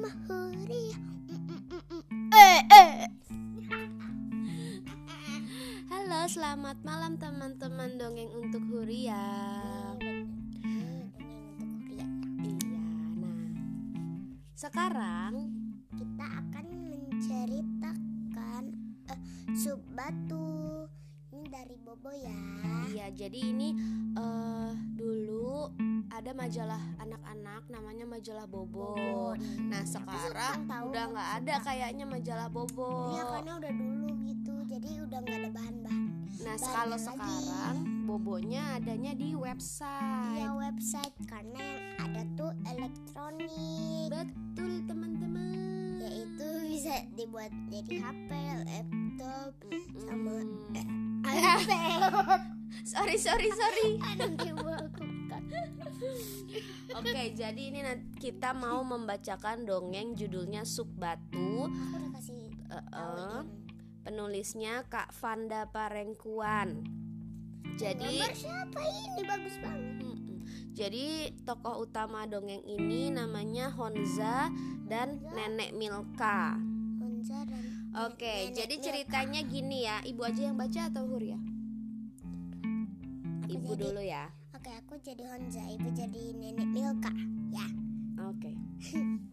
Mama Huria. Eh, eh. Halo, selamat malam teman-teman dongeng untuk Huria. Iya, nah. Sekarang ada majalah anak-anak namanya majalah Bobo. Nah, sekarang udah nggak ada kayaknya majalah Bobo. Iya karena udah dulu gitu, jadi udah nggak ada bahan-bahan. Nah, bahan kalau lagi. sekarang Bobonya adanya di website. Iya website karena yang ada tuh elektronik, Betul, teman-teman. yaitu bisa dibuat jadi HP, laptop, sama eh, sorry, sorry, sorry. Yang Oke, jadi ini kita mau membacakan dongeng judulnya Sup Batu. Aku udah kasih eh, ini. penulisnya Kak Vanda Parengkuan. Jadi, Gambar siapa ini bagus banget. Jadi tokoh utama dongeng ini namanya Honza dan Nenek Milka. Honza dan Oke, Nenek jadi Milka. ceritanya gini ya. Ibu aja yang baca atau Huria? Ibu jadi- dulu ya. Oke, aku jadi Honza, ibu jadi nenek Milka. Ya. Oke.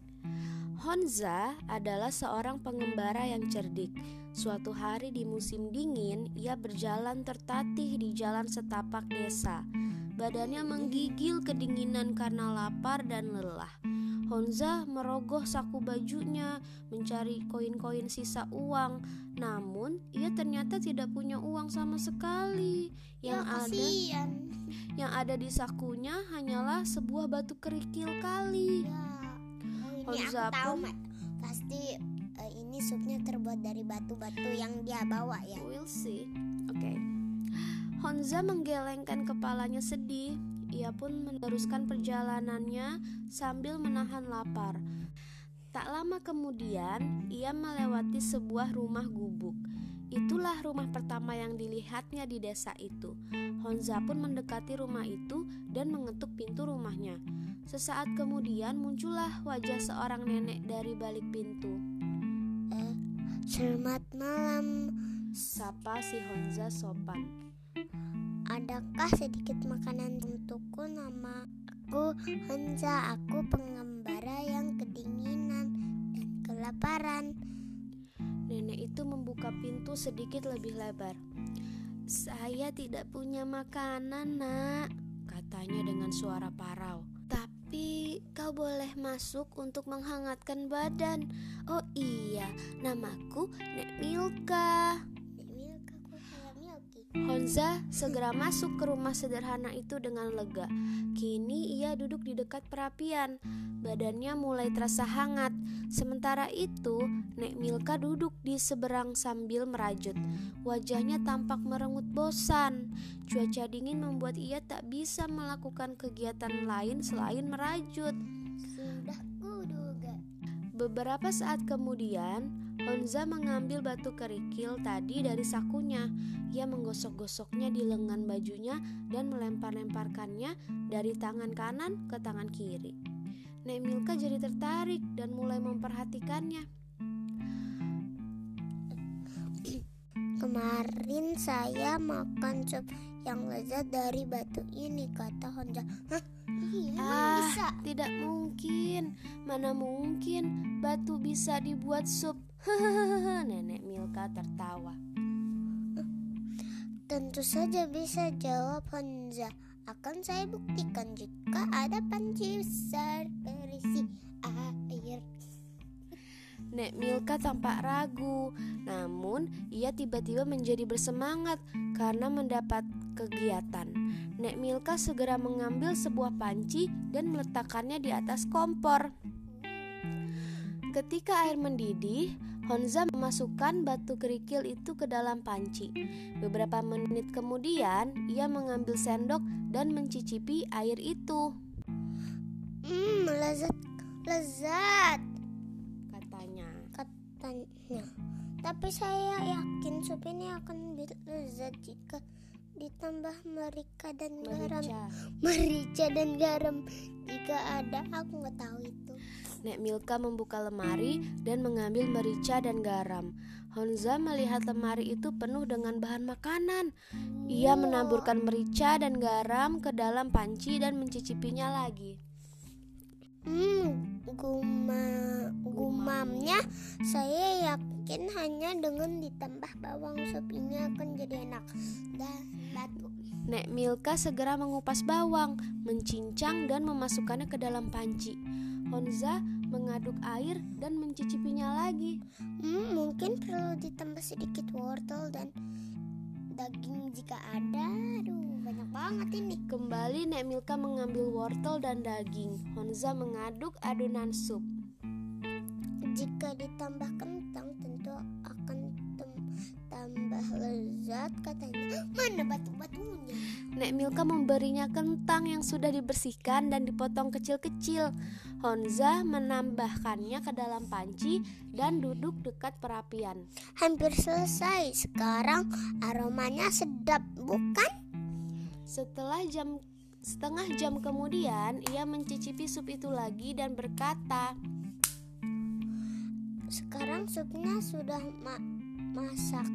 Honza adalah seorang pengembara yang cerdik. Suatu hari di musim dingin, ia berjalan tertatih di jalan setapak desa. Badannya menggigil kedinginan karena lapar dan lelah. Honza merogoh saku bajunya, mencari koin-koin sisa uang. Namun, ia ternyata tidak punya uang sama sekali. Yang ya, ada yang ada di sakunya hanyalah sebuah batu kerikil kali. Ya. Oh, ini Honza aku tahu, pun-. Pasti eh, ini supnya terbuat dari batu-batu yang dia bawa ya. We'll see. Oke. Honza menggelengkan kepalanya sedih. Ia pun meneruskan perjalanannya sambil menahan lapar. Tak lama kemudian, ia melewati sebuah rumah gubuk. Itulah rumah pertama yang dilihatnya di desa itu. Honza pun mendekati rumah itu dan mengetuk pintu rumahnya. Sesaat kemudian muncullah wajah seorang nenek dari balik pintu. Eh, selamat malam. Sapa si Honza sopan. Adakah sedikit makanan untukku? Nama aku Honza. Aku pengembara yang kedinginan dan kelaparan. Nenek itu membuka pintu sedikit lebih lebar. Saya tidak punya makanan, Nak, katanya dengan suara parau. Tapi kau boleh masuk untuk menghangatkan badan. Oh iya, namaku Nek Milka. Honza segera masuk ke rumah sederhana itu dengan lega. Kini ia duduk di dekat perapian. Badannya mulai terasa hangat. Sementara itu, Nek Milka duduk di seberang sambil merajut. Wajahnya tampak merengut bosan. Cuaca dingin membuat ia tak bisa melakukan kegiatan lain selain merajut. Sudah kuduga. Beberapa saat kemudian, Honza mengambil batu kerikil tadi dari sakunya. Ia menggosok-gosoknya di lengan bajunya dan melempar-lemparkannya dari tangan kanan ke tangan kiri. Nek Milka jadi tertarik dan mulai memperhatikannya. Kemarin saya makan sup yang lezat dari batu ini, kata Honza. Hah? Iya, Ah, bisa. tidak mungkin. Mana mungkin batu bisa dibuat sup? Nenek Milka tertawa. Tentu saja bisa jawab Honza. Akan saya buktikan jika ada panci besar berisi air. Nek Milka tampak ragu, namun ia tiba-tiba menjadi bersemangat karena mendapat kegiatan. Nek Milka segera mengambil sebuah panci dan meletakkannya di atas kompor. Ketika air mendidih, Honza memasukkan batu kerikil itu ke dalam panci. Beberapa menit kemudian, ia mengambil sendok dan mencicipi air itu, Hmm, lezat, lezat. Katanya. Tapi saya yakin sup ini akan lezat jika ditambah merica dan garam. Merica. Merica dan garam. Jika ada, aku nggak tahu itu. Nek Milka membuka lemari dan mengambil merica dan garam. Honza melihat lemari itu penuh dengan bahan makanan. Ia menaburkan merica dan garam ke dalam panci dan mencicipinya lagi. Hmm, guma, gumamnya saya yakin hanya dengan ditambah bawang sup ini akan jadi enak. Dan batu. Nek Milka segera mengupas bawang, mencincang dan memasukkannya ke dalam panci. Honza mengaduk air dan mencicipinya lagi. Hmm, mungkin perlu ditambah sedikit wortel dan daging jika ada. Aduh, banget ini. Kembali Nek Milka mengambil wortel dan daging. Honza mengaduk adonan sup. Jika ditambah kentang tentu akan tambah lezat katanya. Mana batu-batunya? Nek Milka memberinya kentang yang sudah dibersihkan dan dipotong kecil-kecil. Honza menambahkannya ke dalam panci dan duduk dekat perapian. Hampir selesai. Sekarang aromanya sedap, bukan? Setelah jam setengah jam kemudian, ia mencicipi sup itu lagi dan berkata, Sekarang supnya sudah ma- masak.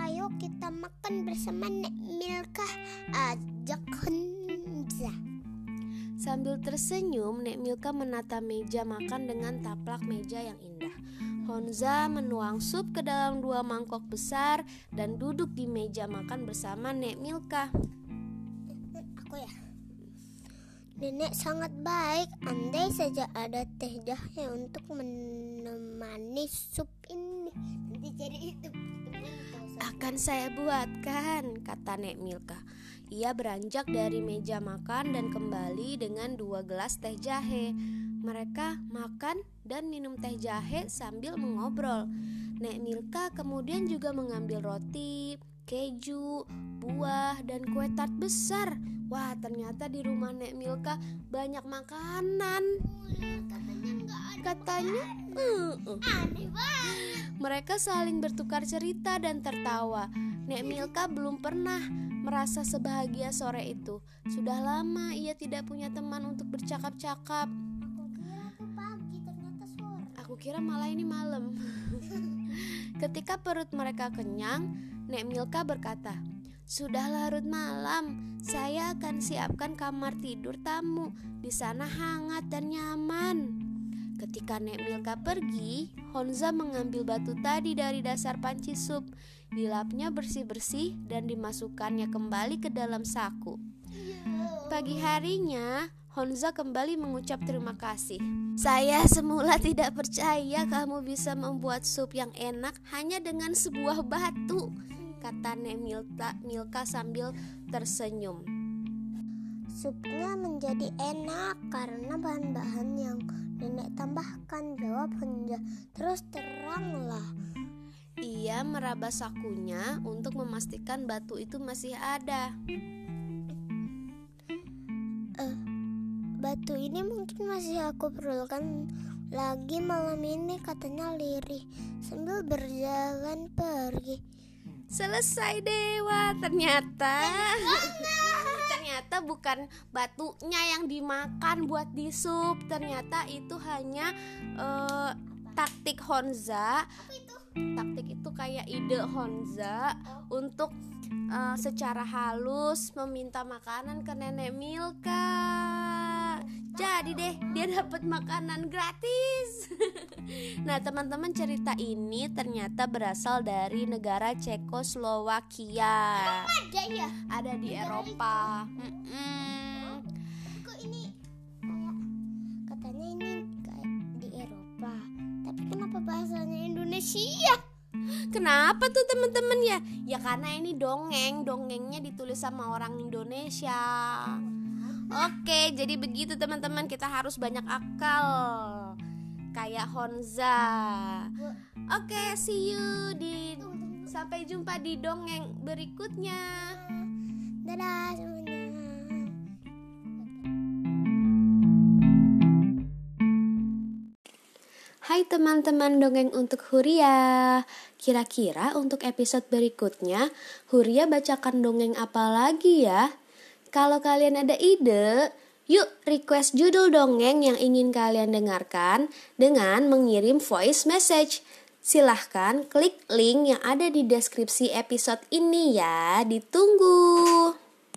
Ayo kita makan bersama Nek Milka. Ajak Honza. Sambil tersenyum, Nek Milka menata meja makan dengan taplak meja yang indah. Honza menuang sup ke dalam dua mangkok besar dan duduk di meja makan bersama Nek Milka. Aku ya. Nenek sangat baik. Andai saja ada teh jahe untuk menemani sup ini. Nanti jadi itu. Akan saya buatkan, kata Nek Milka. Ia beranjak dari meja makan dan kembali dengan dua gelas teh jahe. Mereka makan dan minum teh jahe sambil mengobrol. Nek Milka kemudian juga mengambil roti, keju, buah, dan kue tart besar. Wah, ternyata di rumah Nek Milka banyak makanan. Katanya. Aneh banget. Mereka saling bertukar cerita dan tertawa. Nek Milka belum pernah merasa sebahagia sore itu. Sudah lama ia tidak punya teman untuk bercakap-cakap. Aku kira tuh pagi, ternyata sore. Aku kira malah ini malam. Ketika perut mereka kenyang, Nek Milka berkata, "Sudah larut malam, saya akan siapkan kamar tidur tamu. Di sana hangat dan nyaman." Ketika Nek Milka pergi, Honza mengambil batu tadi dari dasar panci sup, dilapnya bersih-bersih dan dimasukkannya kembali ke dalam saku. Pagi harinya, Honza kembali mengucap terima kasih. Saya semula tidak percaya kamu bisa membuat sup yang enak hanya dengan sebuah batu, kata Nek Milka, sambil tersenyum. Supnya menjadi enak karena bahan-bahan yang nenek tambahkan. Jawab Honja. Terus teranglah. Ia meraba sakunya untuk memastikan batu itu masih ada. Batu ini mungkin masih aku perlukan lagi malam ini katanya lirih sambil berjalan pergi. Selesai dewa ternyata. ternyata bukan batunya yang dimakan buat di sup. Ternyata itu hanya eh, taktik Honza. Taktik itu kayak ide Honza untuk eh, secara halus meminta makanan ke nenek Milka. Jadi deh dia dapat makanan gratis. nah teman-teman cerita ini ternyata berasal dari negara Cekoslowakia. Ada ya? Ada di Eropa. Mm-mm. Kok ini kayak katanya ini kayak di Eropa. Tapi kenapa bahasanya Indonesia? Kenapa tuh teman-teman ya? Ya karena ini dongeng, dongengnya ditulis sama orang Indonesia. Oke, jadi begitu teman-teman, kita harus banyak akal. Kayak Honza. Oke, see you di sampai jumpa di dongeng berikutnya. Dadah semuanya. Hai teman-teman dongeng untuk Huria. Kira-kira untuk episode berikutnya, Huria bacakan dongeng apa lagi ya? Kalau kalian ada ide, yuk request judul dongeng yang ingin kalian dengarkan dengan mengirim voice message. Silahkan klik link yang ada di deskripsi episode ini ya. Ditunggu.